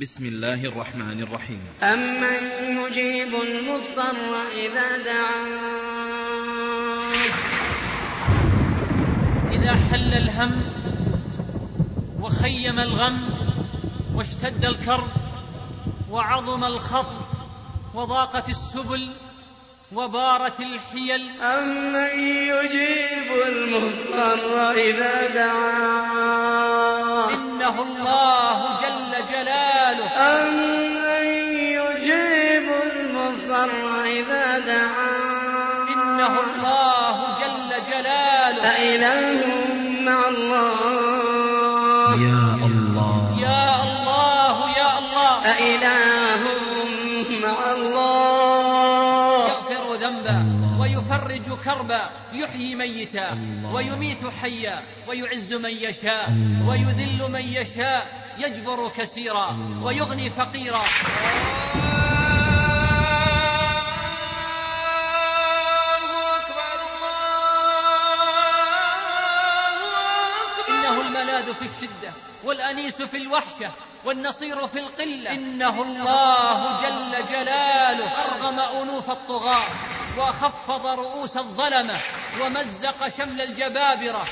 بسم الله الرحمن الرحيم. أمن يجيب المضطر إذا دعاه. إذا حل الهم وخيم الغم واشتد الكرب وعظم الخطب وضاقت السبل وبارت الحيل. أمن يجيب المضطر إذا دعاه. إنه الله جل جلاله. أمن كربا يحيي ميتا. ويميت حيا ويعز من يشاء. ويذل من يشاء يجبر كثيرا. ويغني فقيرا إنه الملاذ في الشدة والأنيس في الوحشة والنصير في القلة إنه الله جل جلاله أرغم أنوف الطغاة وخفض رؤوس الظلمة ومزق شمل الجبابرة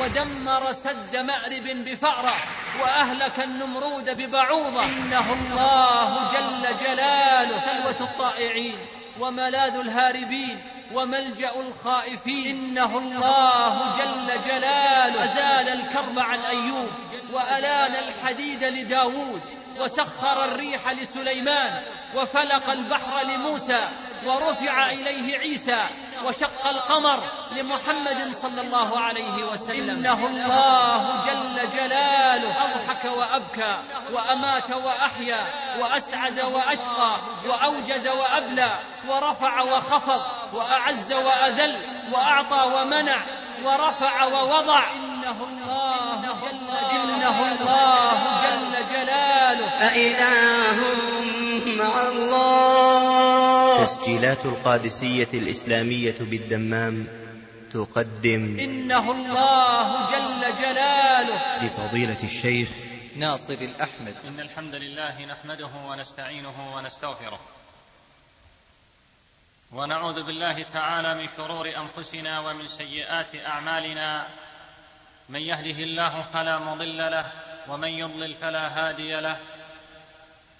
ودمر سد مأرب بفأرة وأهلك النمرود ببعوضة. إنه الله جل جلاله سلوة الطائعين وملاذ الهاربين وملجأ الخائفين. إنه الله جل جلاله أزال الكرب عن أيوب وألان الحديد لداود. وسخر الريح لسليمان وفلق البحر لموسى ورفع إليه عيسى وشق القمر لمحمد صلى الله عليه وسلم. إنه الله جل جلاله أضحك وأبكى وأمات وأحيا وأسعد وأشقى وأوجد وأبلى ورفع وخفض وأعز وأذل وأعطى ومنع ورفع ووضع. إنه الله جل إنه الله جل جلاله أإله مع الله. تسجيلات القادسية الإسلامية بالدمام تقدم إنه الله جل جلاله. لفضيلة الشيخ ناصر الأحمد. إن الحمد لله نحمده ونستعينه ونستغفره. ونعوذ بالله تعالى من شرور أنفسنا ومن سيئات أعمالنا. من يهده الله فلا مضل له ومن يضلل فلا هادي له.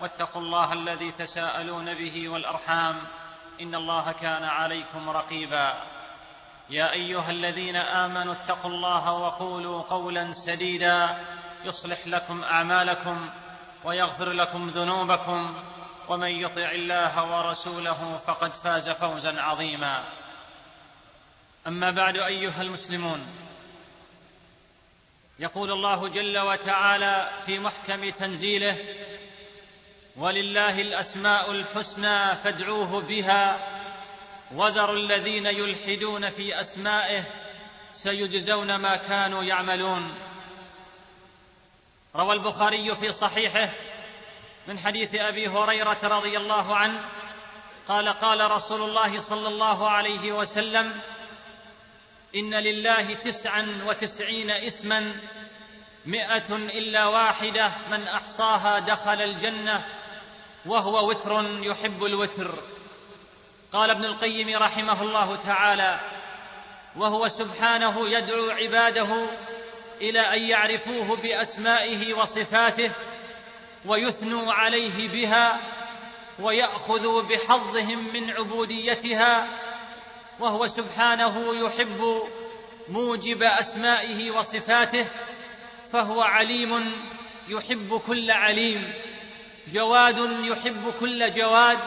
واتقوا الله الذي تساءلون به والأرحام إن الله كان عليكم رقيبا. يا أيها الذين آمنوا اتقوا الله وقولوا قولا سديدا يصلح لكم أعمالكم ويغفر لكم ذنوبكم ومن يطع الله ورسوله فقد فاز فوزا عظيما. أما بعد أيها المسلمون يقول الله جل وتعالى في محكم تنزيله ولله الأسماء الحسنى فادعوه بها. وذروا الذين يلحدون في أسمائه سيجزون ما كانوا يعملون. روى البخاري في صحيحه من حديث أبي هريرة رضي الله عنه قال قال رسول الله صلى الله عليه وسلم إن لله تسعا وتسعين اسما مائه إلا واحدة من أحصاها دخل الجنة. وهو وتر يحب الوتر. قال ابن القيم رحمه الله تعالى وهو سبحانه يدعو عباده إلى أن يعرفوه بأسمائه وصفاته ويثنوا عليه بها ويأخذوا بحظهم من عبوديتها. وهو سبحانه يحب موجب أسمائه وصفاته فهو عليم يحب كل عليم. جواد يحب كل جواد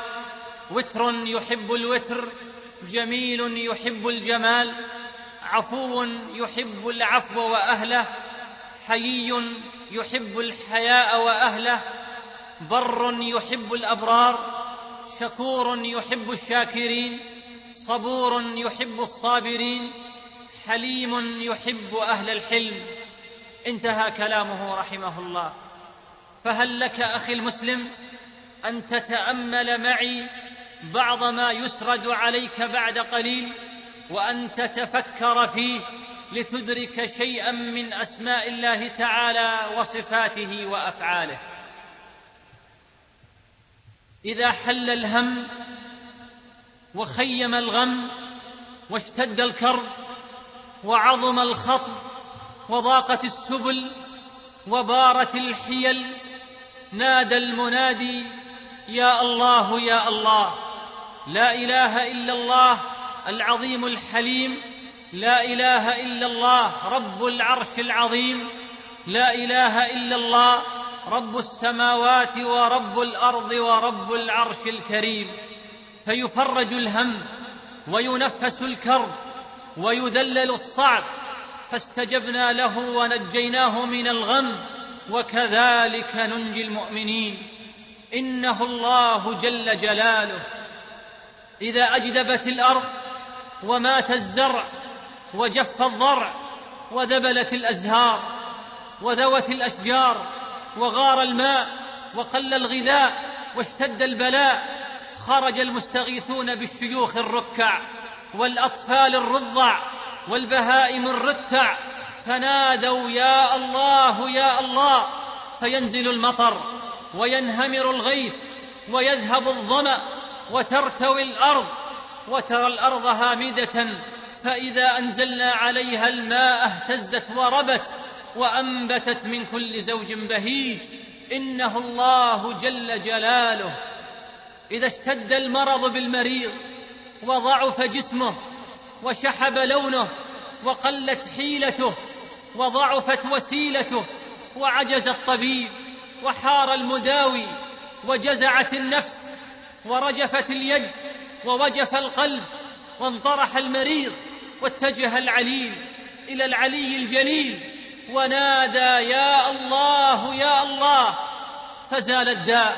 وتر يحب الوتر جميل يحب الجمال عفو يحب العفو وأهله حيي يحب الحياء وأهله بر يحب الأبرار شكور يحب الشاكرين صبور يحب الصابرين حليم يحب أهل الحلم. انتهى كلامه رحمه الله. فهل لك أخي المسلم أن تتأمل معي بعض ما يسرد عليك بعد قليل وأن تتفكر فيه لتدرك شيئا من أسماء الله تعالى وصفاته وأفعاله؟ إذا حل الهم وخيم الغم واشتد الكرب وعظم الخطب وضاقت السبل وبارت الحيل نادى المنادي يا الله يا الله لا إله إلا الله العظيم الحليم لا إله إلا الله رب العرش العظيم لا إله إلا الله رب السماوات ورب الأرض ورب العرش الكريم. فيفرج الهم وينفس الكرب ويذلل الصعب فاستجبنا له ونجيناه من الغم. وكذلك ننجي المؤمنين. إنه الله جل جلاله. إذا أجدبت الأرض ومات الزرع وجف الضرع وذبلت الأزهار وذوت الأشجار وغار الماء وقل الغذاء واشتد البلاء خرج المستغيثون بالشيوخ الركع والأطفال الرضع والبهائم الرتع فنادوا يا الله يا الله. فينزل المطر وينهمر الغيث ويذهب الظمأ وترتوي الأرض وترى الأرض هامدة. فإذا أنزلنا عليها الماء اهتزت وربت وأنبتت من كل زوج بهيج. إنه الله جل جلاله. إذا اشتد المرض بالمريض وضعف جسمه وشحب لونه وقلت حيلته وضعفت وسيلته وعجز الطبيب وحار المداوي وجزعت النفس ورجفت اليد ووجف القلب وانطرح المريض واتجه العليل إلى العلي الجليل ونادى يا الله يا الله فزال الداء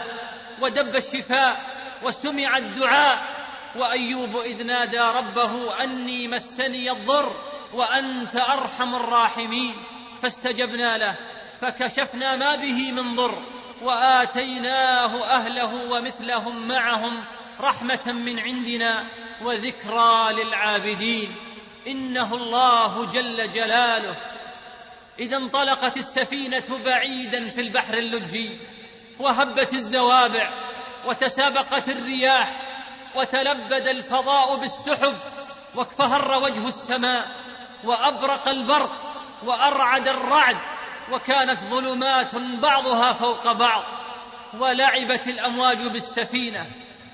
ودب الشفاء وسمع الدعاء وأيوب إذ نادى ربه أني مسني الضر وأنت أرحم الراحمين. فاستجبنا له فكشفنا ما به من ضر وآتيناه أهله ومثلهم معهم رحمة من عندنا وذكرى للعابدين. إنه الله جل جلاله. إذا انطلقت السفينة بعيدا في البحر اللجي وهبت الزوابع وتسابقت الرياح وتلبد الفضاء بالسحب واكفهر وجه السماء وأبرق البرق وأرعد الرعد وكانت ظلمات بعضها فوق بعض ولعبت الأمواج بالسفينة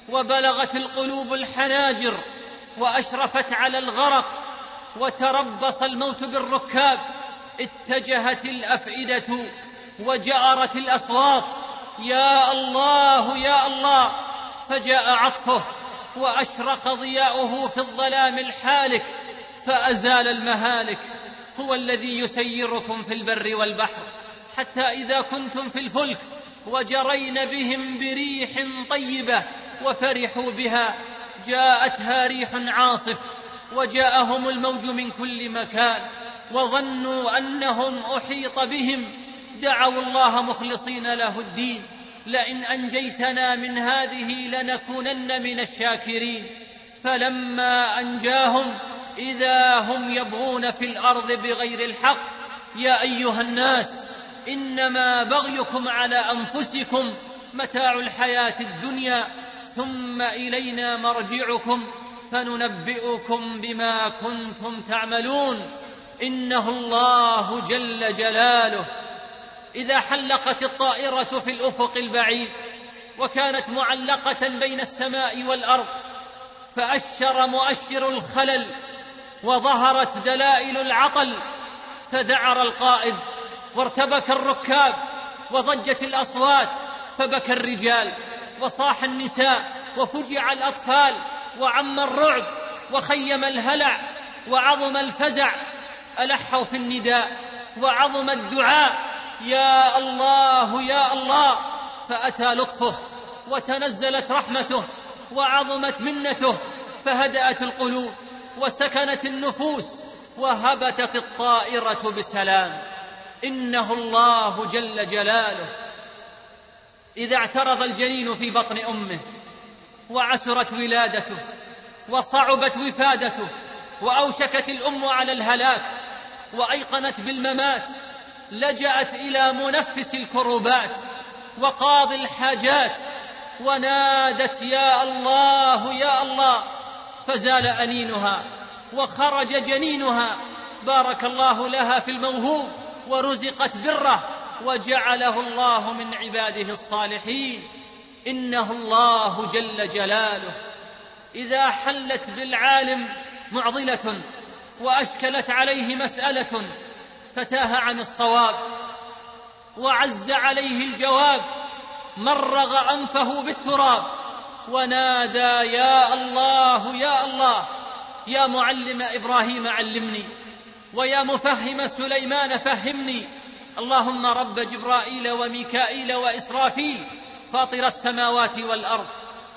وبلغت القلوب الحناجر وأشرفت على الغرق وتربص الموت بالركاب اتجهت الأفئدة وجأرت الأصوات يا الله يا الله فجاء عطفه وأشرق ضياؤه في الظلام الحالك فأزال المهالك هو الذي يسيركم في البر والبحر حتى إذا كنتم في الفلك وجرين بهم بريح طيبة وفرحوا بها جاءتها ريح عاصف وجاءهم الموج من كل مكان وظنوا أنهم أحيط بهم دعوا الله مخلصين له الدين لئن أنجيتنا من هذه لنكونن من الشاكرين فلما أنجاهم إذا هم يبغون في الأرض بغير الحق يا أيها الناس إنما بغيكم على أنفسكم متاع الحياة الدنيا ثم إلينا مرجعكم فننبئكم بما كنتم تعملون. إنه الله جل جلاله. إذا حلقت الطائرة في الأفق البعيد وكانت معلقة بين السماء والأرض فأشر مؤشر الخلل وظهرت دلائل العطل فدعر القائد وارتبك الركاب وضجت الأصوات فبكى الرجال وصاح النساء وفجع الأطفال وعم الرعب وخيم الهلع وعظم الفزع ألحوا في النداء وعظم الدعاء يا الله يا الله فأتى لطفه وتنزلت رحمته وعظمت منته فهدأت القلوب وسكنت النفوس وهبتت الطائرة بسلام. إنه الله جل جلاله إذا اعترض الجنين في بطن أمه وعسرت ولادته وصعبت وفادته وأوشكت الأم على الهلاك وأيقنت بالممات لجأت إلى منفس الكروبات وقاضي الحاجات ونادت يا الله يا الله فزال أنينها وخرج جنينها. بارك الله لها في الموهوب ورزقت بره وجعله الله من عباده الصالحين. إنه الله جل جلاله. إذا حلت بالعالم معضلة وأشكلت عليه مسألة فتاه عن الصواب وعز عليه الجواب مرغ أنفه بالتراب ونادى يا الله يا الله يا معلم إبراهيم علمني ويا مفهم سليمان فهمني اللهم رب جبرائيل وميكائيل وإسرافيل فاطر السماوات والأرض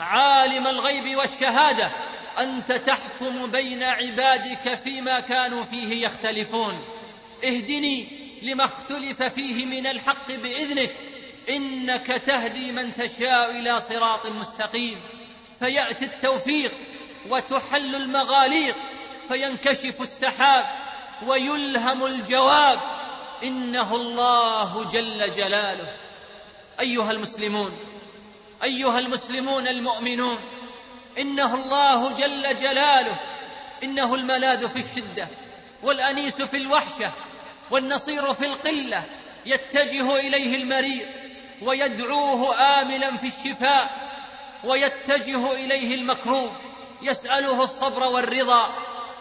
عالم الغيب والشهادة أنت تحكم بين عبادك فيما كانوا فيه يختلفون اهدني لما اختلف فيه من الحق بإذنك إنك تهدي من تشاء إلى صراط مستقيم فيأتي التوفيق وتحل المغاليق فينكشف السحاب ويلهم الجواب. إنه الله جل جلاله. أيها المسلمون أيها المسلمون المؤمنون إنه الله جل جلاله. إنه الملاذ في الشدة والأنيس في الوحشة والنصير في القلة يتجه إليه المريض ويدعوه املا في الشفاء ويتجه إليه المكروب يسأله الصبر والرضا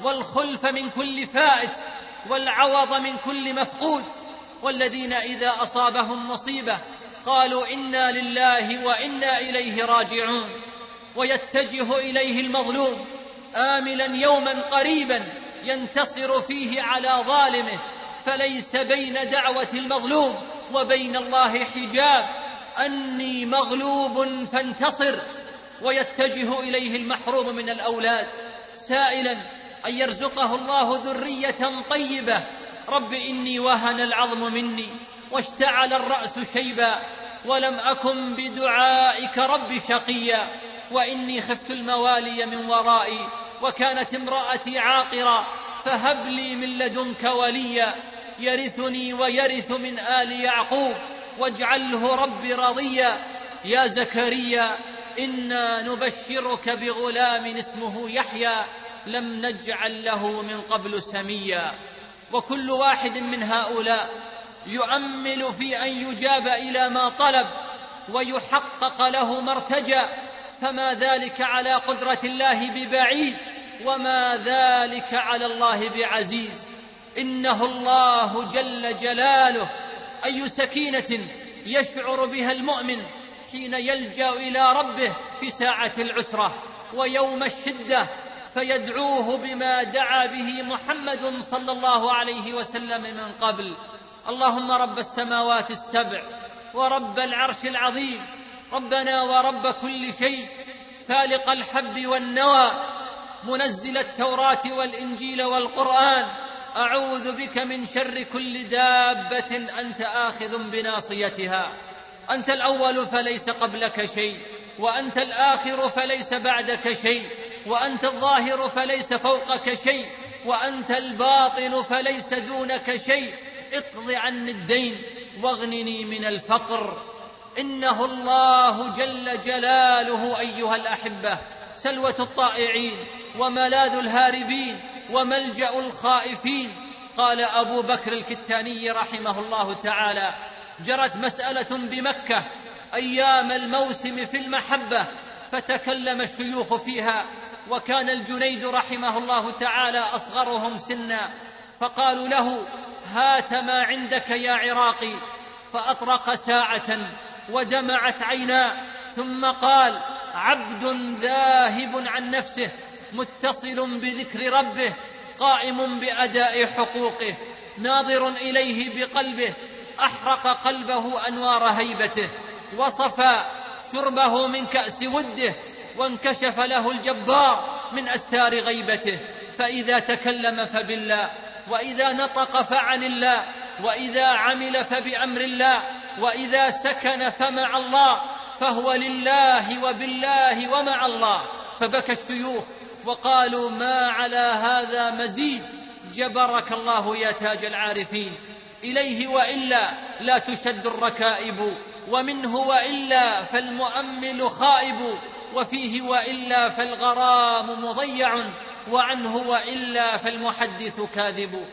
والخلف من كل فائت والعوض من كل مفقود. والذين إذا أصابهم مصيبة قالوا إنا لله وإنا إليه راجعون. ويتجه إليه المظلوم املا يوما قريبا ينتصر فيه على ظالمه فليس بين دعوة المظلوم وبين الله حجاب أني مغلوب فانتصر ويتجه إليه المحروم من الأولاد. سائلا أن يرزقه الله ذرية طيبة. رب إني وهن العظم مني واشتعل الرأس شيبا. ولم أكن بدعائك رب شقيا. وإني خفت الموالي من ورائي وكانت امرأتي عاقرا. فهب لي من لدنك وليا. يرثني ويرث من آل يعقوب. واجعله رب رضيا. يا زكريا إنا نبشرك بغلام اسمه يحيى. لم نجعل له من قبل سميا. وكل واحد من هؤلاء يؤمل في أن يجاب إلى ما طلب ويحقق له ما ارتجى. فما ذلك على قدرة الله ببعيد وما ذلك على الله بعزيز. إنه الله جل جلاله أي سكينة يشعر بها المؤمن حين يلجأ إلى ربه في ساعة العسرة ويوم الشدة فيدعوه بما دعا به محمد صلى الله عليه وسلم من قبل. اللهم رب السماوات السبع ورب العرش العظيم ربنا ورب كل شيء فالق الحب والنوى منزل التوراة والإنجيل والقرآن أعوذ بك من شر كل دابة أنت آخذ بناصيتها. أنت الأول فليس قبلك شيء وأنت الآخر فليس بعدك شيء وأنت الظاهر فليس فوقك شيء وأنت الباطن فليس دونك شيء. اقض عني الدين واغنني من الفقر. إنه الله جل جلاله أيها الأحبة سلوة الطائعين وملاذ الهاربين. وملجأ الخائفين. قال أبو بكر الكتاني رحمه الله تعالى جرت مسألة بمكة أيام الموسم في المحبة فتكلم الشيوخ فيها وكان الجنيد رحمه الله تعالى أصغرهم سنا فقالوا له هات ما عندك يا عراقي. فأطرق ساعة ودمعت عيناه ثم قال عبد ذاهب عن نفسه. متصل بذكر ربه قائم بأداء حقوقه ناظر إليه بقلبه أحرق قلبه أنوار هيبته وصفى شربه من كأس وده وانكشف له الجبار من أستار غيبته. فإذا تكلم فبالله وإذا نطق فعن الله وإذا عمل فبأمر الله وإذا سكن فمع الله فهو لله وبالله ومع الله. فبكى الشيوخ وقالوا ما على هذا مزيد. جبرك الله يا تاج العارفين. إليه وإلا لا تشد الركائب ومنه وإلا فالمؤمل خائب وفيه وإلا فالغرام مضيع وعنه وإلا فالمحدث كاذب.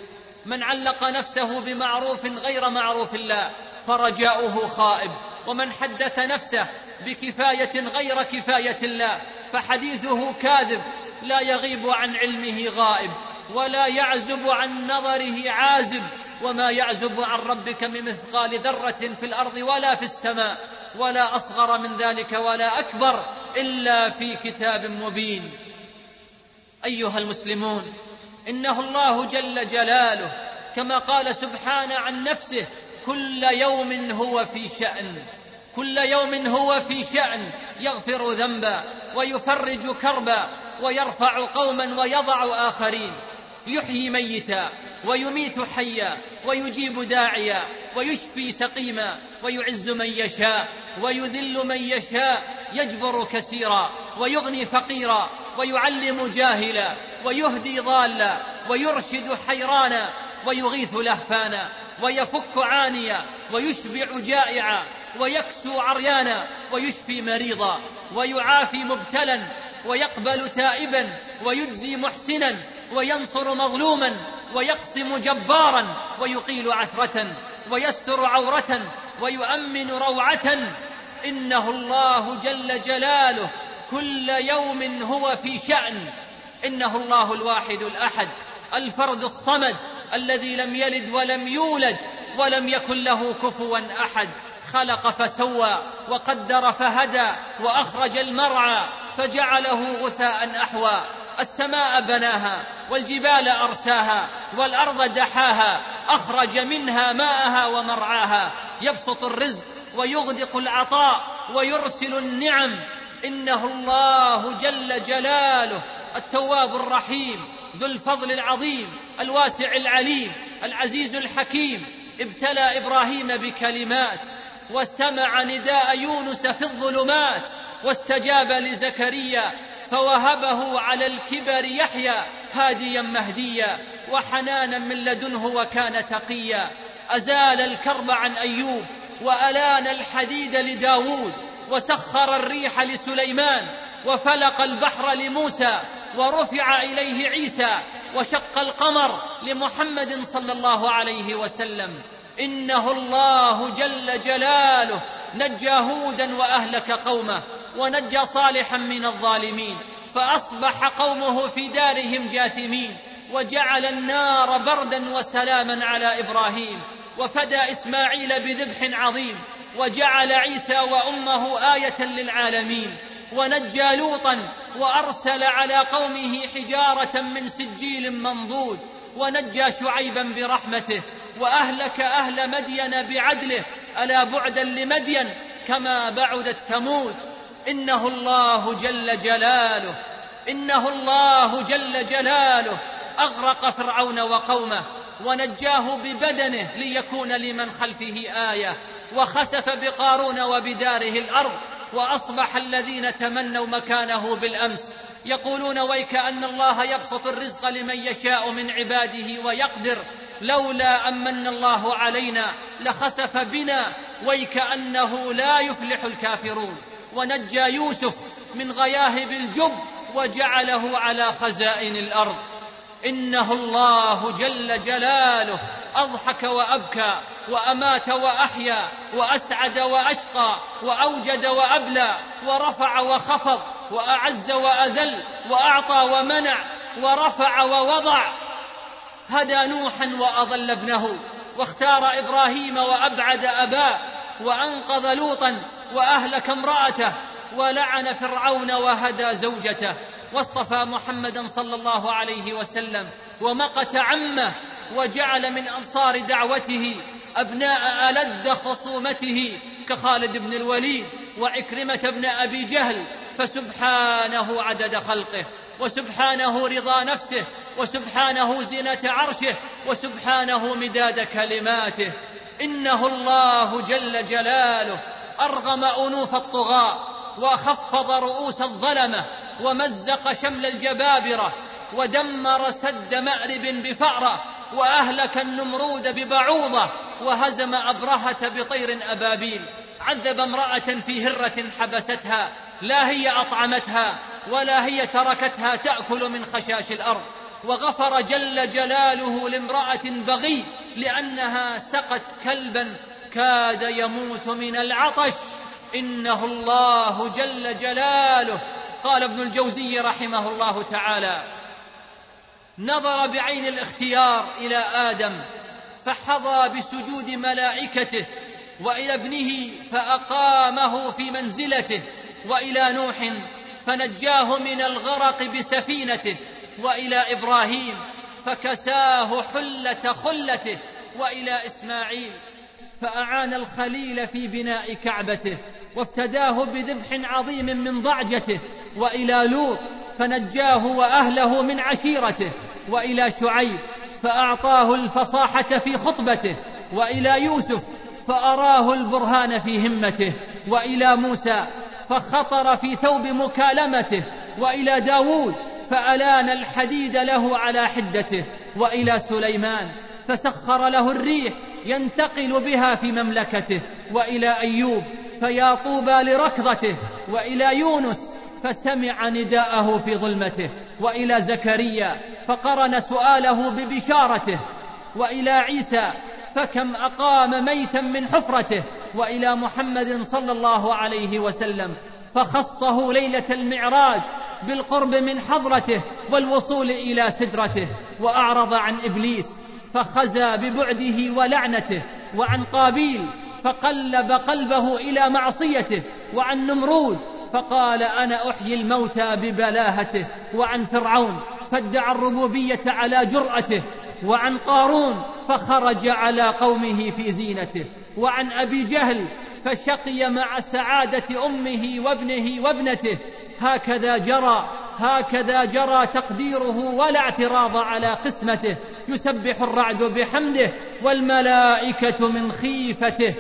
من علق نفسه بمعروف غير معروف الله فرجاؤه خائب. ومن حدث نفسه بكفاية غير كفاية الله فحديثه كاذب. لا يغيب عن علمه غائب ولا يعزب عن نظره عازب وما يعزب عن ربك من مثقال ذرة في الأرض ولا في السماء ولا أصغر من ذلك ولا أكبر إلا في كتاب مبين. أيها المسلمون إنه الله جل جلاله كما قال سبحانه عن نفسه كل يوم هو في شأن كل يوم هو في شأن يغفر ذنبا ويفرج كربا ويرفع قوما ويضع آخرين. يحيي ميتا ويميت حيا ويجيب داعيا ويشفي سقيما ويعز من يشاء ويذل من يشاء يجبر كثيرا ويغني فقيرا ويعلم جاهلا ويهدي ضالا ويرشد حيرانا ويغيث لهفانا ويفك عانيا ويشبع جائعا ويكسو عريانا ويشفي مريضا ويعافي مبتلا ويقبل تائبا ويجزي محسنا وينصر مظلوما ويقسم جبارا ويقيل عثره ويستر عوره ويؤمن روعه. إنه الله جل جلاله كل يوم هو في شأن. إنه الله الواحد الأحد الفرد الصمد الذي لم يلد ولم يولد ولم يكن له كفوا أحد. خلق فسوى وقدر فهدى وأخرج المرعى. فجعله غثاء أحوى. السماء بناها والجبال أرساها والأرض دحاها أخرج منها ماءها ومرعاها. يبسط الرزق ويغدق العطاء ويرسل النعم. إنه الله جل جلاله التواب الرحيم ذو الفضل العظيم الواسع العليم العزيز الحكيم. ابتلى إبراهيم بكلمات وسمع نداء يونس في الظلمات. واستجاب لزكريا فوهبه على الكبر يحيى هاديا مهديا وحنانا من لدنه وكان تقيا. أزال الكرب عن أيوب وألان الحديد لداود وسخر الريح لسليمان وفلق البحر لموسى ورفع إليه عيسى وشق القمر لمحمد صلى الله عليه وسلم. إنه الله جل جلاله نجى هودا وأهلك قومه. ونجى صالحا من الظالمين فأصبح قومه في دارهم جاثمين وجعل النار بردا وسلاما على إبراهيم وفدى إسماعيل بذبح عظيم وجعل عيسى وأمه آية للعالمين ونجى لوطا وأرسل على قومه حجارة من سجيل منضود ونجى شعيبا برحمته وأهلك أهل مدين بعدله ألا بعدا لمدين كما بعدت ثمود. إنه الله جل جلاله إنه الله جل جلاله. أغرق فرعون وقومه ونجاه ببدنه ليكون لمن خلفه آية. وخسف بقارون وبداره الأرض وأصبح الذين تمنوا مكانه بالأمس. يقولون ويك أن الله يبسط الرزق لمن يشاء من عباده ويقدر. لولا امن الله علينا لخسف بنا. ويكانه لا يفلح الكافرون. ونجى يوسف من غياهب الجب وجعله على خزائن الأرض. إنه الله جل جلاله أضحك وأبكى وأمات وأحيا وأسعد وأشقى وأوجد وأبلى ورفع وخفض وأعز وأذل وأعطى ومنع ورفع ووضع. هدى نوحا وأضل ابنه واختار إبراهيم وأبعد أباه وأنقذ لوطا وأهلك امرأته ولعن فرعون وهدى زوجته واصطفى محمدا صلى الله عليه وسلم ومقت عمه وجعل من أنصار دعوته أبناء ألد خصومته كخالد بن الوليد وعكرمة بن أبي جهل فسبحانه عدد خلقه وسبحانه رضا نفسه وسبحانه زينة عرشه وسبحانه مداد كلماته. إنه الله جل جلاله أرغم أنوف الطغاة وخفض رؤوس الظلمة ومزق شمل الجبابرة ودمر سد مأرب بفأرة وأهلك النمرود ببعوضة وهزم أبرهة بطير أبابيل. عذب امرأة في هرة حبستها لا هي أطعمتها ولا هي تركتها تأكل من خشاش الأرض. وغفر جل جلاله لامرأة بغي لأنها سقت كلبا كاد يموت من العطش. إنه الله جل جلاله. قال ابن الجوزي رحمه الله تعالى نظر بعين الاختيار إلى آدم فحظى بسجود ملائكته وإلى ابنه فأقامه في منزلته وإلى نوح فنجاه من الغرق بسفينته وإلى إبراهيم فكساه حلة خلته وإلى إسماعيل فأعان الخليل في بناء كعبته وافتداه بذبح عظيم من ضعجته وإلى لوط فنجاه وأهله من عشيرته وإلى شعيب فأعطاه الفصاحة في خطبته وإلى يوسف فأراه البرهان في همته وإلى موسى فخطر في ثوب مكالمته وإلى داود فألان الحديد له على حدته وإلى سليمان فسخر له الريح ينتقل بها في مملكته وإلى أيوب فيا طوبى لركضته وإلى يونس فسمع نداءه في ظلمته وإلى زكريا فقرن سؤاله ببشارته وإلى عيسى فكم أقام ميتا من حفرته وإلى محمد صلى الله عليه وسلم فخصه ليلة المعراج بالقرب من حضرته والوصول إلى سدرته وأعرض عن إبليس فخزى ببعده ولعنته وعن قابيل فقلب قلبه إلى معصيته وعن نمرود فقال أنا أحيي الموتى ببلاهته وعن فرعون فادعى الربوبية على جرأته وعن قارون فخرج على قومه في زينته وعن أبي جهل فشقي مع سعادة أمه وابنه وابنته هكذا جرى هكذا جرى تقديره ولا اعتراض على قسمته يسبح الرعد بحمده والملائكة من خيفته.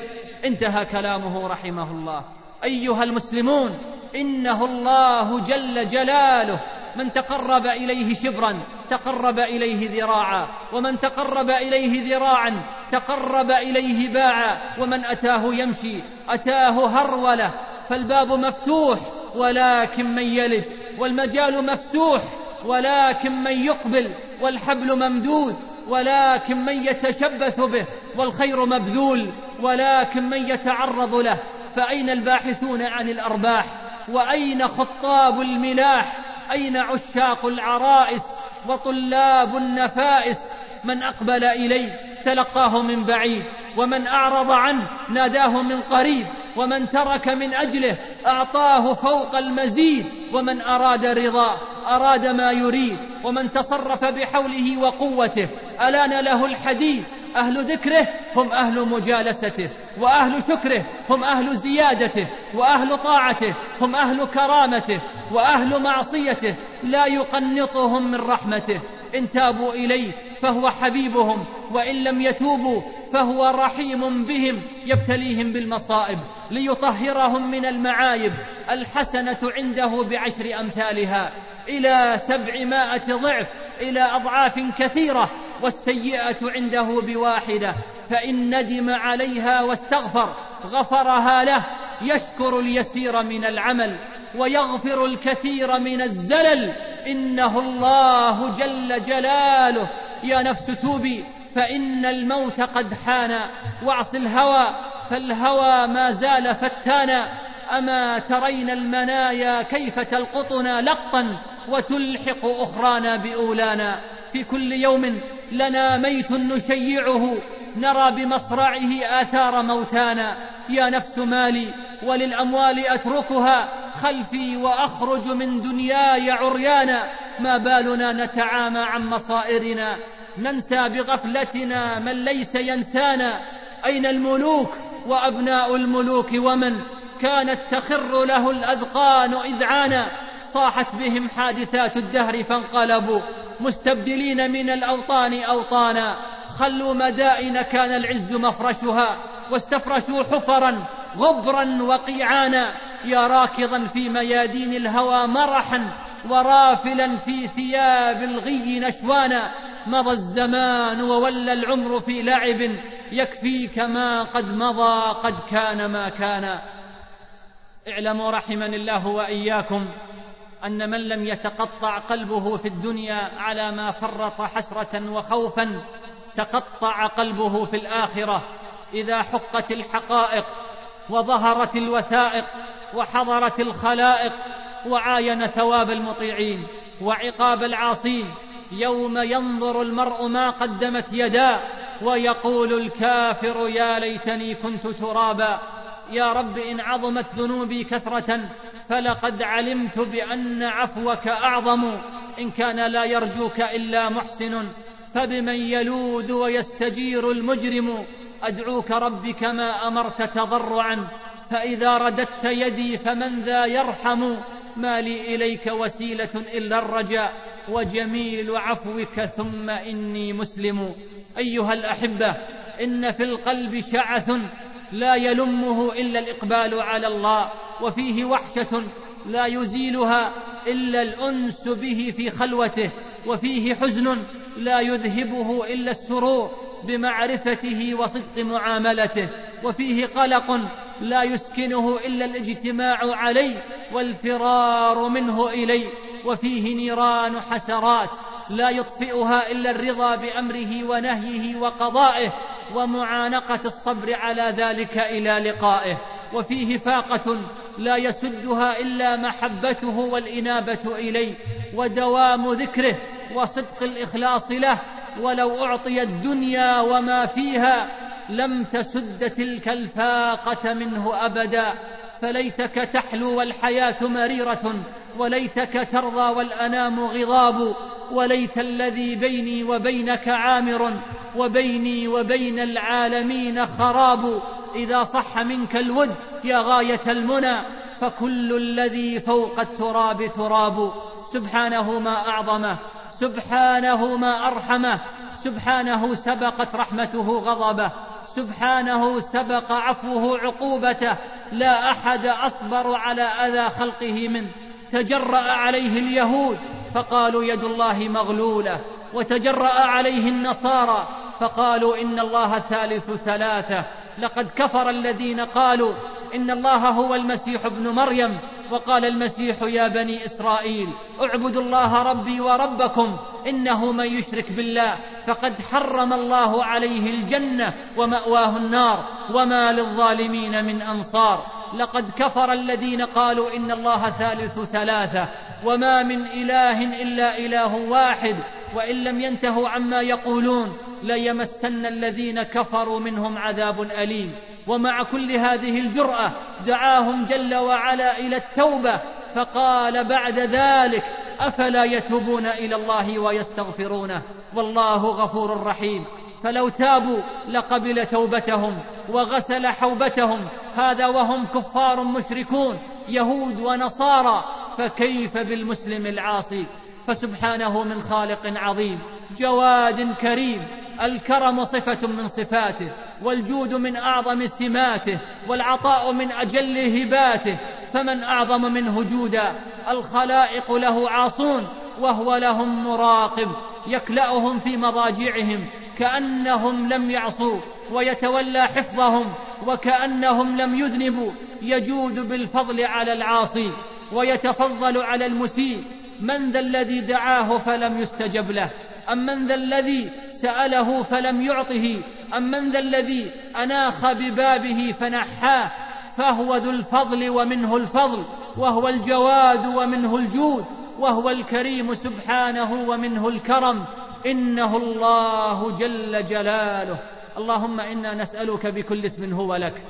انتهى كلامه رحمه الله. أيها المسلمون إنه الله جل جلاله من تقرب إليه شبرا تقرب إليه ذراعا ومن تقرب إليه ذراعا تقرب إليه باعا ومن أتاه يمشي أتاه هرولة. فالباب مفتوح ولكن من يلج والمجال مفسوح ولكن من يقبل. والحبل ممدود ولكن من يتشبث به والخير مبذول ولكن من يتعرض له فأين الباحثون عن الأرباح؟ وأين خطاب الملاح؟ أين عشاق العرائس وطلاب النفائس؟ من أقبل إليه تلقاه من بعيد ومن أعرض عنه ناداه من قريب ومن ترك من أجله أعطاه فوق المزيد ومن أراد رضاه. أراد ما يريد ومن تصرف بحوله وقوته ألان له الحديد أهل ذكره هم أهل مجالسته وأهل شكره هم أهل زيادته وأهل طاعته هم أهل كرامته وأهل معصيته لا يقنطهم من رحمته. إن تابوا إليه فهو حبيبهم وإن لم يتوبوا فهو رحيم بهم يبتليهم بالمصائب ليطهرهم من المعايب الحسنة عنده بعشر أمثالها إلى سبعمائة ضعف إلى أضعاف كثيرة والسيئة عنده بواحدة فإن ندم عليها واستغفر غفرها له يشكر اليسير من العمل ويغفر الكثير من الزلل إنه الله جل جلاله يا نفس توبي فإن الموت قد حان. واعص الهوى فالهوى ما زال فتانا. أما ترين المنايا كيف تلقطنا لقطا؟ وتلحق أخرانا بأولانا. في كل يوم لنا ميت نشيعه. نرى بمصرعه آثار موتانا. يا نفس مالي وللأموال أتركها. خلفي وأخرج من دنياي عريانا. ما بالنا نتعامى عن مصائرنا ننسى بغفلتنا من ليس ينسانا. أين الملوك وأبناء الملوك ومن كانت تخر له الأذقان إذعانا صاحت بهم حادثات الدهر فانقلبوا. مستبدلين من الأوطان أوطانا. خلوا مدائن كان العز مفرشها. واستفرشوا حفرا غبرا وقيعانا. يا راكضا في ميادين الهوى مرحا. ورافلا في ثياب الغي نشوانا. مضى الزمان وولى العمر في لعب يكفيك ما قد مضى قد كان ما كان. اعلموا رحمني الله وإياكم أن من لم يتقطع قلبه في الدنيا على ما فرط حسرة وخوفا تقطع قلبه في الآخرة إذا حقت الحقائق وظهرت الوثائق وحضرت الخلائق وعاين ثواب المطيعين وعقاب العاصين. يوم ينظر المرء ما قدمت يداه ويقول الكافر يا ليتني كنت ترابا. يا رب إن عظمت ذنوبي كثرة فلقد علمت بأن عفوك أعظم. إن كان لا يرجوك إلا محسن فبمن يلوذ ويستجير المجرم. أدعوك رب كما أمرت تضرعا. فإذا رددت يدي فمن ذا يرحم. ما لي إليك وسيلة إلا الرجاء وجميل عفوك ثم إني مسلم. أيها الأحبة إن في القلب شعث لا يلمه إلا الإقبال على الله وفيه وحشة لا يزيلها إلا الأنس به في خلوته وفيه حزن لا يذهبه إلا السرور. بمعرفته وصدق معاملته وفيه قلق لا يسكنه إلا الاجتماع عليه والفرار منه إليه وفيه نيران حسرات لا يطفئها إلا الرضا بأمره ونهيه وقضائه ومعانقة الصبر على ذلك إلى لقائه وفيه فاقة لا يسدها إلا محبته والإنابة إليه ودوام ذكره وصدق الإخلاص له ولو أعطي الدنيا وما فيها لم تسد تلك الفاقة منه أبدا. فليتك تحلو والحياة مريرة وليتك ترضى والأنام غضاب وليت الذي بيني وبينك عامر وبيني وبين العالمين خراب. إذا صح منك الود يا غاية المنى فكل الذي فوق التراب تراب. سبحانه ما أعظمه سبحانه ما أرحمه سبحانه سبقت رحمته غضبه سبحانه سبق عفوه عقوبته لا أحد أصبر على أذى خلقه منه. تجرأ عليه اليهود فقالوا يد الله مغلولة وتجرأ عليه النصارى فقالوا إن الله ثالث ثلاثة لقد كفر الذين قالوا إن الله هو المسيح ابن مريم وقال المسيح يا بني إسرائيل اعبدوا الله ربي وربكم إنه من يشرك بالله فقد حرم الله عليه الجنة ومأواه النار وما للظالمين من أنصار. لقد كفر الذين قالوا إن الله ثالث ثلاثة وما من إله إلا إله واحد وإن لم ينتهوا عما يقولون ليمسن الذين كفروا منهم عذاب أليم. ومع كل هذه الجرأة دعاهم جل وعلا إلى التوبة فقال بعد ذلك أفلا يتوبون إلى الله ويستغفرونه؟ والله غفور رحيم. فلو تابوا لقبل توبتهم وغسل حوبتهم هذا وهم كفار مشركون يهود ونصارى فكيف بالمسلم العاصي؟ فسبحانه من خالق عظيم. جواد كريم الكرم صفة من صفاته والجود من أعظم سماته والعطاء من أجل هباته فمن أعظم منه جودا الخلائق له عاصون وهو لهم مراقب يكلأهم في مضاجعهم كأنهم لم يعصوا ويتولى حفظهم وكأنهم لم يذنبوا يجود بالفضل على العاصي ويتفضل على المسيء من ذا الذي دعاه فلم يستجب له. أم من ذا الذي سأله فلم يعطه؟ أم من ذا الذي أناخ ببابه فنحاه؟ فهو ذو الفضل ومنه الفضل وهو الجواد ومنه الجود وهو الكريم سبحانه ومنه الكرم. إنه الله جل جلاله. اللهم إنا نسألك بكل اسم هو لك.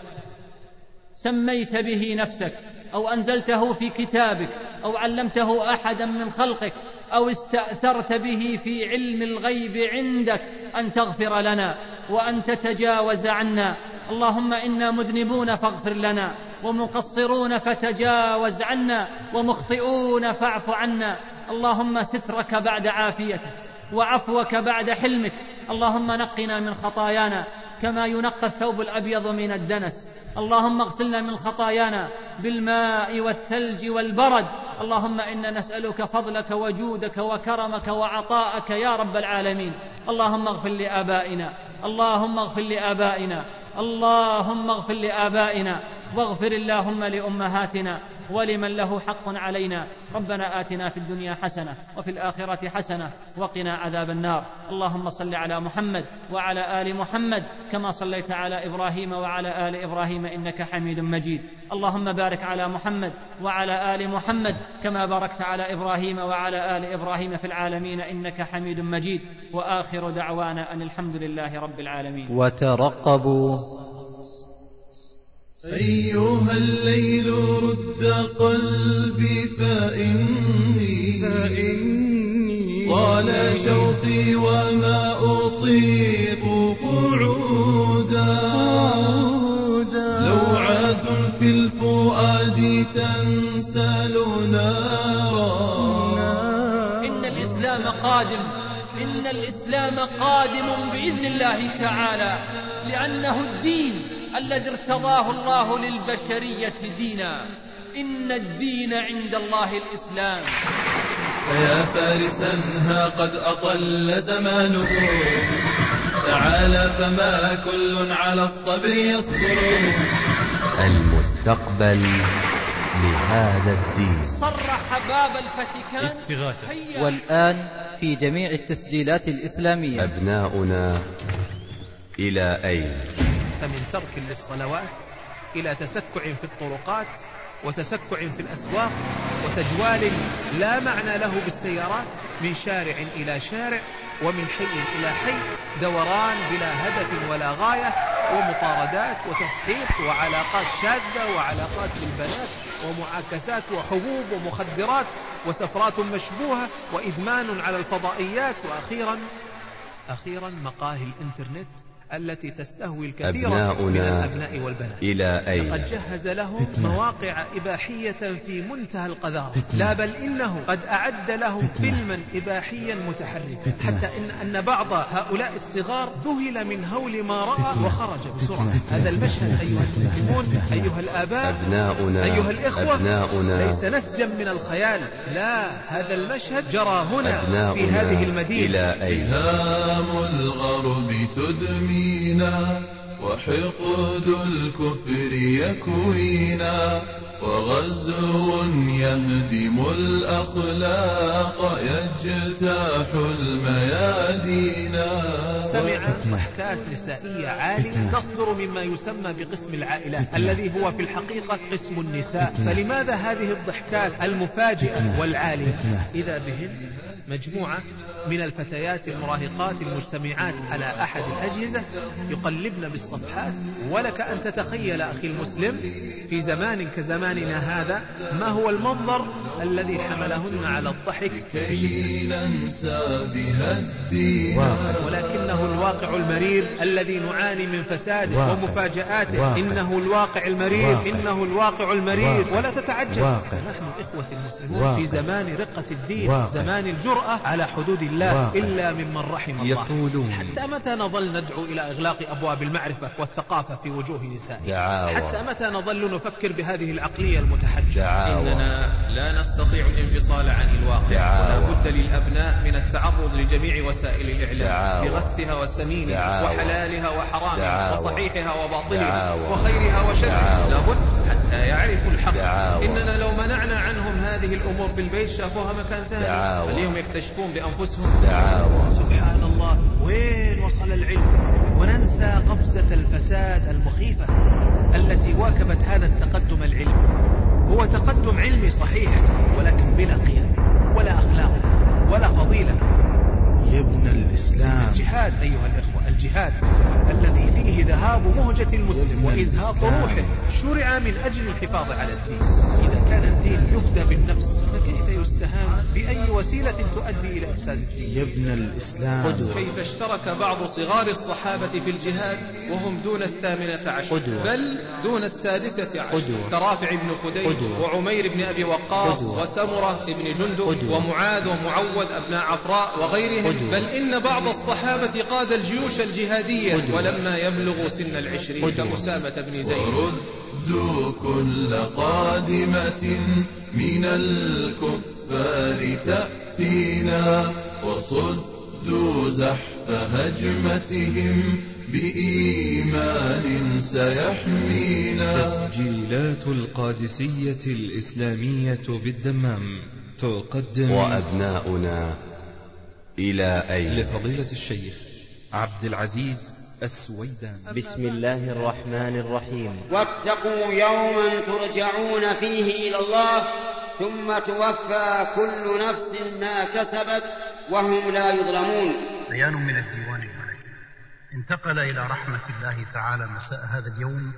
سميت به نفسك أو أنزلته في كتابك أو علمته أحدا من خلقك أو استأثرت به في علم الغيب عندك أن تغفر لنا وأن تتجاوز عنا. اللهم إنا مذنبون فاغفر لنا ومقصرون فتجاوز عنا ومخطئون فاعف عنا. اللهم سترك بعد عافيتك وعفوك بعد حلمك. اللهم نقنا من خطايانا كما ينقى الثوب الأبيض من الدنس. اللهم اغسلنا من خطايانا بالماء والثلج والبرد. اللهم إنا نسألك فضلك وجودك وكرمك وعطاءك يا رب العالمين. اللهم اغفر لآبائنا. اللهم اغفر لآبائنا. اللهم اغفر لآبائنا. واغفر اللهم لأمهاتنا. ولمن له حق علينا. ربنا آتنا في الدنيا حسنة وفي الآخرة حسنة وقنا عذاب النار. اللهم صل على محمد وعلى آل محمد كما صليت على إبراهيم وعلى آل إبراهيم إنك حميد مجيد. اللهم بارك على محمد وعلى آل محمد كما باركت على إبراهيم وعلى آل إبراهيم في العالمين إنك حميد مجيد. وآخر دعوانا أن الحمد لله رب العالمين. وترقبوا. أيها الليل رد قلبي فإني, فإني طال شوقي وما أطيق قعودا. لوعات في الفؤاد تنسل نارا إن الإسلام قادم إن الإسلام قادم بإذن الله تعالى لأنه الدين الذي ارتضاه الله للبشرية دينا. إن الدين عند الله الإسلام. فيا فارسا ها قد أطل زمانه. تعالى فما كل على الصبر يصبر. المستقبل لهذا الدين. صرح باب الفاتيكان. هيا. والآن في جميع التسجيلات الإسلامية. أبناؤنا إلى أين؟ فمن ترك للصلوات إلى تسكع في الطرقات وتسكع في الأسواق وتجوال لا معنى له بالسيارات من شارع إلى شارع ومن حي إلى حي دوران بلا هدف ولا غاية ومطاردات وتفحيط وعلاقات شاذة وعلاقات بالبنات ومعاكسات وحبوب ومخدرات وسفرات مشبوهة وإدمان على الفضائيات وأخيرا أخيرا مقاهي الإنترنت التي تستهوي الكثير أبناؤنا من الأبناء والبنات. إلى أين؟ لقد جهز لهم مواقع إباحية في منتهى القذارة. لا بل إنه قد أعد لهم فيلما إباحيا متحركا. حتى إن, أن بعض هؤلاء الصغار ذهل من هول ما رأى وخرج بسرعة. هذا المشهد أيها المسلمون أيها الآباء أبناؤنا أيها الإخوة أبناؤنا. ليس نسجا من الخيال. لا هذا المشهد جرى هنا في هذه المدينة. إلى أين؟ سهام الغرب تدمينا وحقد الكفر يكوينا. وغزو يهدم الأخلاق يجتاح الميادين. سمعت ضحكات نسائية عالية. تصدر مما يسمى بقسم العائلات الذي هو في الحقيقة قسم النساء. فلماذا هذه الضحكات المفاجئة والعالية؟ إذا بهن مجموعة من الفتيات المراهقات المجتمعات على أحد الأجهزة يقلبن بالصفحات. ولك أن تتخيل أخي المسلم في زمان كزماننا هذا؟ ما هو المنظر الذي حملهن على الضحك كي ننسى بها الدين ولكنه الواقع المرير الذي نعاني من فساده ومفاجآته إنه الواقع المرير إنه الواقع المرير ولا تتعجب. نحن إخوة المسلمون في زمان رقة الدين زمان الجرأة على حدود الله إلا ممن رحم الله. يقولون. حتى متى نظل ندعو إلى إغلاق أبواب المعرفة والثقافة في وجوه نسائنا. حتى متى نظل نفكر بهذه العقلية المتحجرة دعاوى. إننا لا نستطيع الانفصال عن الواقع. ولا بد للأبناء من التعرض لجميع وسائل الإعلام. بغثها وسمينها. وحلالها وحرامها. وصحيحها وباطلها. وخيرها وشرها دعاوى. لابد حتى يعرفوا الحق. إننا لو منعنا عنهم هذه الأمور في البيت شافوها مكان ثاني. خليهم يكتشفون بأنفسهم دعاوى سبحان الله وين وصل العلم وننسى قفزة الفساد المخيفة التي واكبت هذا التقدم العلمي هو تقدم علمي صحيح ولكن بلا قيم ولا أخلاق ولا فضيلة. يبنى الإسلام الجهاد أيها الإخوة الجهاد الذي فيه ذهاب مهجة المسلم وإزهاق روحه شرع من أجل الحفاظ على الدين إذا كان الدين يفدى بالنفس فكيف يستهان بأي وسيلة تؤدي إلى إفساد الدين يا ابن الإسلام قدوة. كيف اشترك بعض صغار الصحابة في الجهاد وهم دون الثامنة عشر قدوة. بل دون السادسة عشر قدوة. كرافع بن خديج. وعمير بن أبي وقاص. وسمرة بن جندب. ومعاذ ومعوذ أبناء عفراء وغيرهم قدوة. بل إن بعض الصحابة قاد الجيوش الجهادية قدوة. ولما يبلغ سن العشرين. كأسامة بن زيد وردوا كل قادمة من الكفار تأتينا وصدوا زحف هجمتهم بإيمان سيحمينا تسجيلات القادسية الإسلامية بالدمام تقدم وأبناؤنا إلى أين؟ لفضيلة الشيخ عبد العزيز السويدان بسم الله الرحمن الرحيم. واتقوا يوما ترجعون فيه إلى الله ثم توفى كل نفس ما كسبت وهم لا يظلمون. بيان من الديوان الملكي انتقل إلى رحمة الله تعالى مساء هذا اليوم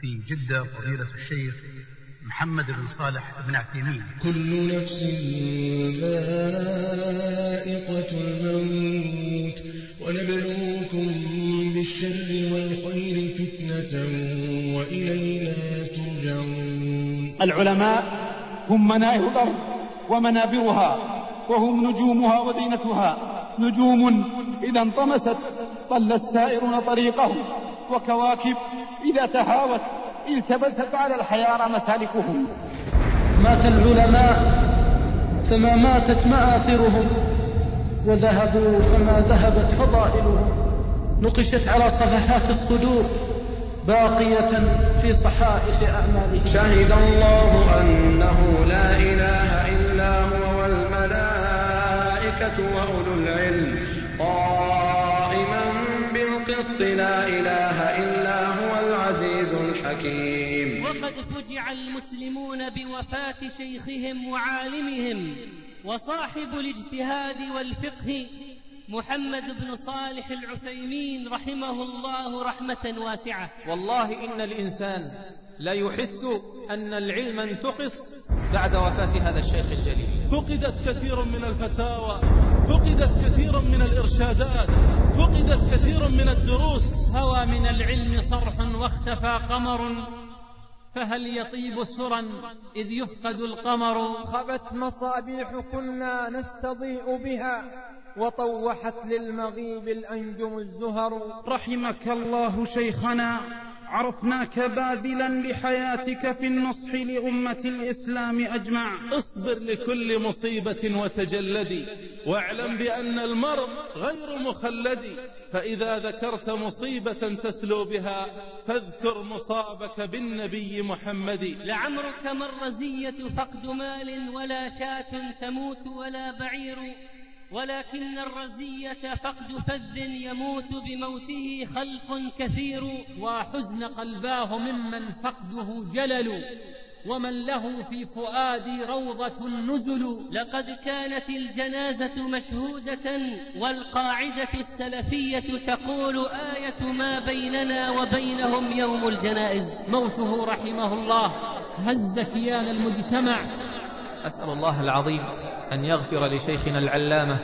في جدة فضيلة الشيخ محمد بن صالح بن عثيمين كل نفس ذائقة الموت ونبلوكم بالشر والخير فتنة وإلينا ترجعون. العلماء هم منائر الأرض ومنابرها وهم نجومها وزينتها. نجوم إذا انطمست ضل السائرون طريقهم وكواكب إذا تهاوت التبست على الحيارى مسالكهم. مات العلماء فما ماتت مآثرهم وذهبوا فما ذهبت فضائلهم. نقشت على صفحات الصدور باقية في صحائف أعمالهم. شهد الله أنه لا إله إلا هو والملائكة وأولو العلم. قائما بالقسط لا إله إلا هو الحكيم وقد فجع المسلمون بوفاة شيخهم وعالمهم وصاحب الاجتهاد والفقه محمد بن صالح العثيمين رحمه الله رحمة واسعة. والله إن الإنسان لا يحس أن العلم انتقص بعد وفاة هذا الشيخ الجليل. فقدت كثير من الفتاوى فقدت كثير من الإرشادات. فقدت كثير من الدروس. هوى من العلم صرح واختفى قمر فهل يطيب سرا إذ يفقد القمر؟ خبت مصابيح كنا نستضيء بها وطوحت للمغيب الأنجم الزهر. رحمك الله شيخنا عرفناك باذلا لحياتك في النصح لأمة الإسلام أجمع. اصبر لكل مصيبة وتجلدي واعلم بأن المرء غير مخلد. فإذا ذكرت مصيبة تسلو بها فاذكر مصابك بالنبي محمد. لعمرك ما الرزية فقد مال ولا شاة تموت ولا بعير. ولكن الرزية فقد فذ يموت بموته خلق كثير وحزن قلباه ممن فقده جلل ومن له في فؤادي روضة نزل. لقد كانت الجنازة مشهودة والقاعدة السلفية تقول آية ما بيننا وبينهم يوم الجنائز. موته رحمه الله هز كيان المجتمع. أسأل الله العظيم أن يغفر لشيخنا العلامة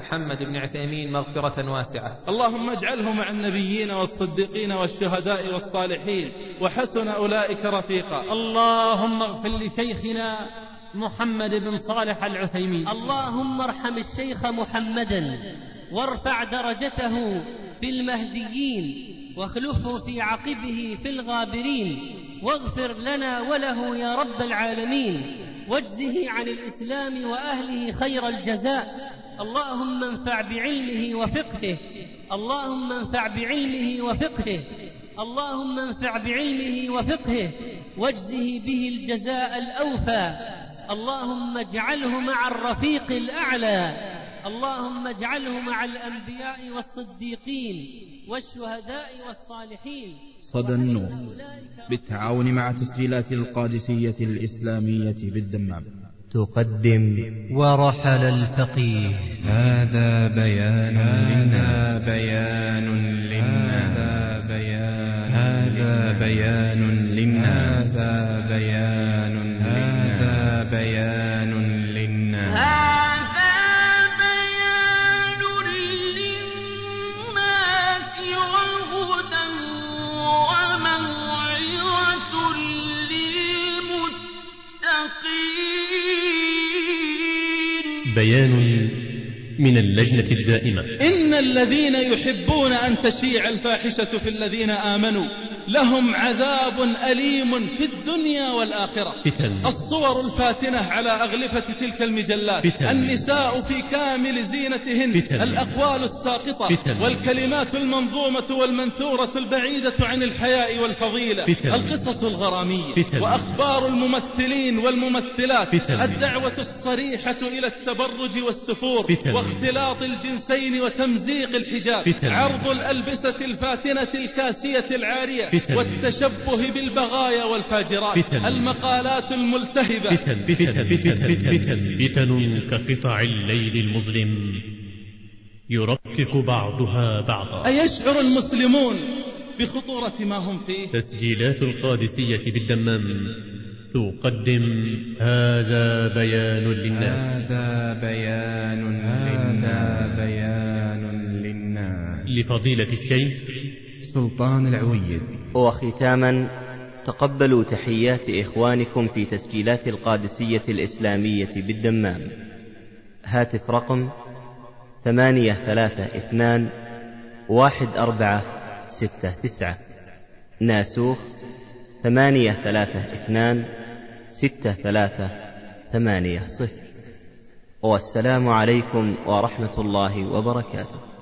محمد بن عثيمين مغفرة واسعة. اللهم اجعله مع النبيين والصديقين والشهداء والصالحين وحسن أولئك رفيقا. اللهم اغفر لشيخنا محمد بن صالح العثيمين. اللهم ارحم الشيخ محمدا وارفع درجته في المهديين واخلفه في عقبه في الغابرين واغفر لنا وله يا رب العالمين واجزه عن الإسلام وأهله خير الجزاء. اللهم انفع بعلمه وفقهه اللهم انفع بعلمه وفقهه اللهم انفع بعلمه وفقهه واجزه به الجزاء الأوفى. اللهم اجعله مع الرفيق الأعلى. اللهم اجعله مع الأنبياء والصديقين. والشهداء والصالحين. صدى النور بالتعاون مع تسجيلات القادسية الإسلامية بالدمام. تقدم ورحل الفقيه. هذا بيان هذا بيان للناس. هذا بيان هذا بيان للناس. هذا بيان هذا بيان بيان من اللجنة الدائمة. إن الذين يحبون أن تشيع الفاحشة في الذين آمنوا لهم عذاب أليم في الدنيا والآخرة. فتن. الصور الفاتنة على أغلفة تلك المجلات. فتن. النساء في كامل زينتهن. فتن. الأقوال الساقطة. فتن. والكلمات المنظومة والمنثورة البعيدة عن الحياء والفضيلة. فتن. القصص الغرامية. فتن. وأخبار الممثلين والممثلات. فتن. الدعوة الصريحة إلى التبرج والسفور. فتن. واختلاط الجنسين وتمزيق الحجاب. فتن عرض الألبسة الفاتنة الكاسية العارية. فتن والتشبه بالبغايا والفاجرات. فتن المقالات الملتهبة. فتن فتن فتن فتن فتن كقطع الليل المظلم يرقق بعضها بعضا. أيشعر المسلمون بخطورة ما هم فيه؟ تسجيلات القادسية بالدمام. تقدم هذا بيان للناس. هذا بيان للناس. بيان للناس لفضيلة الشيخ سلطان العويد. وختاما تقبلوا تحيات إخوانكم في تسجيلات القادسية الإسلامية بالدمام. هاتف رقم ثمانية ثلاثة اثنان واحد أربعة ستة تسعة. ناسوخ ثمانية ثلاثة اثنان ستة ثلاثة ثمانية صفر. والسلام عليكم ورحمة الله وبركاته.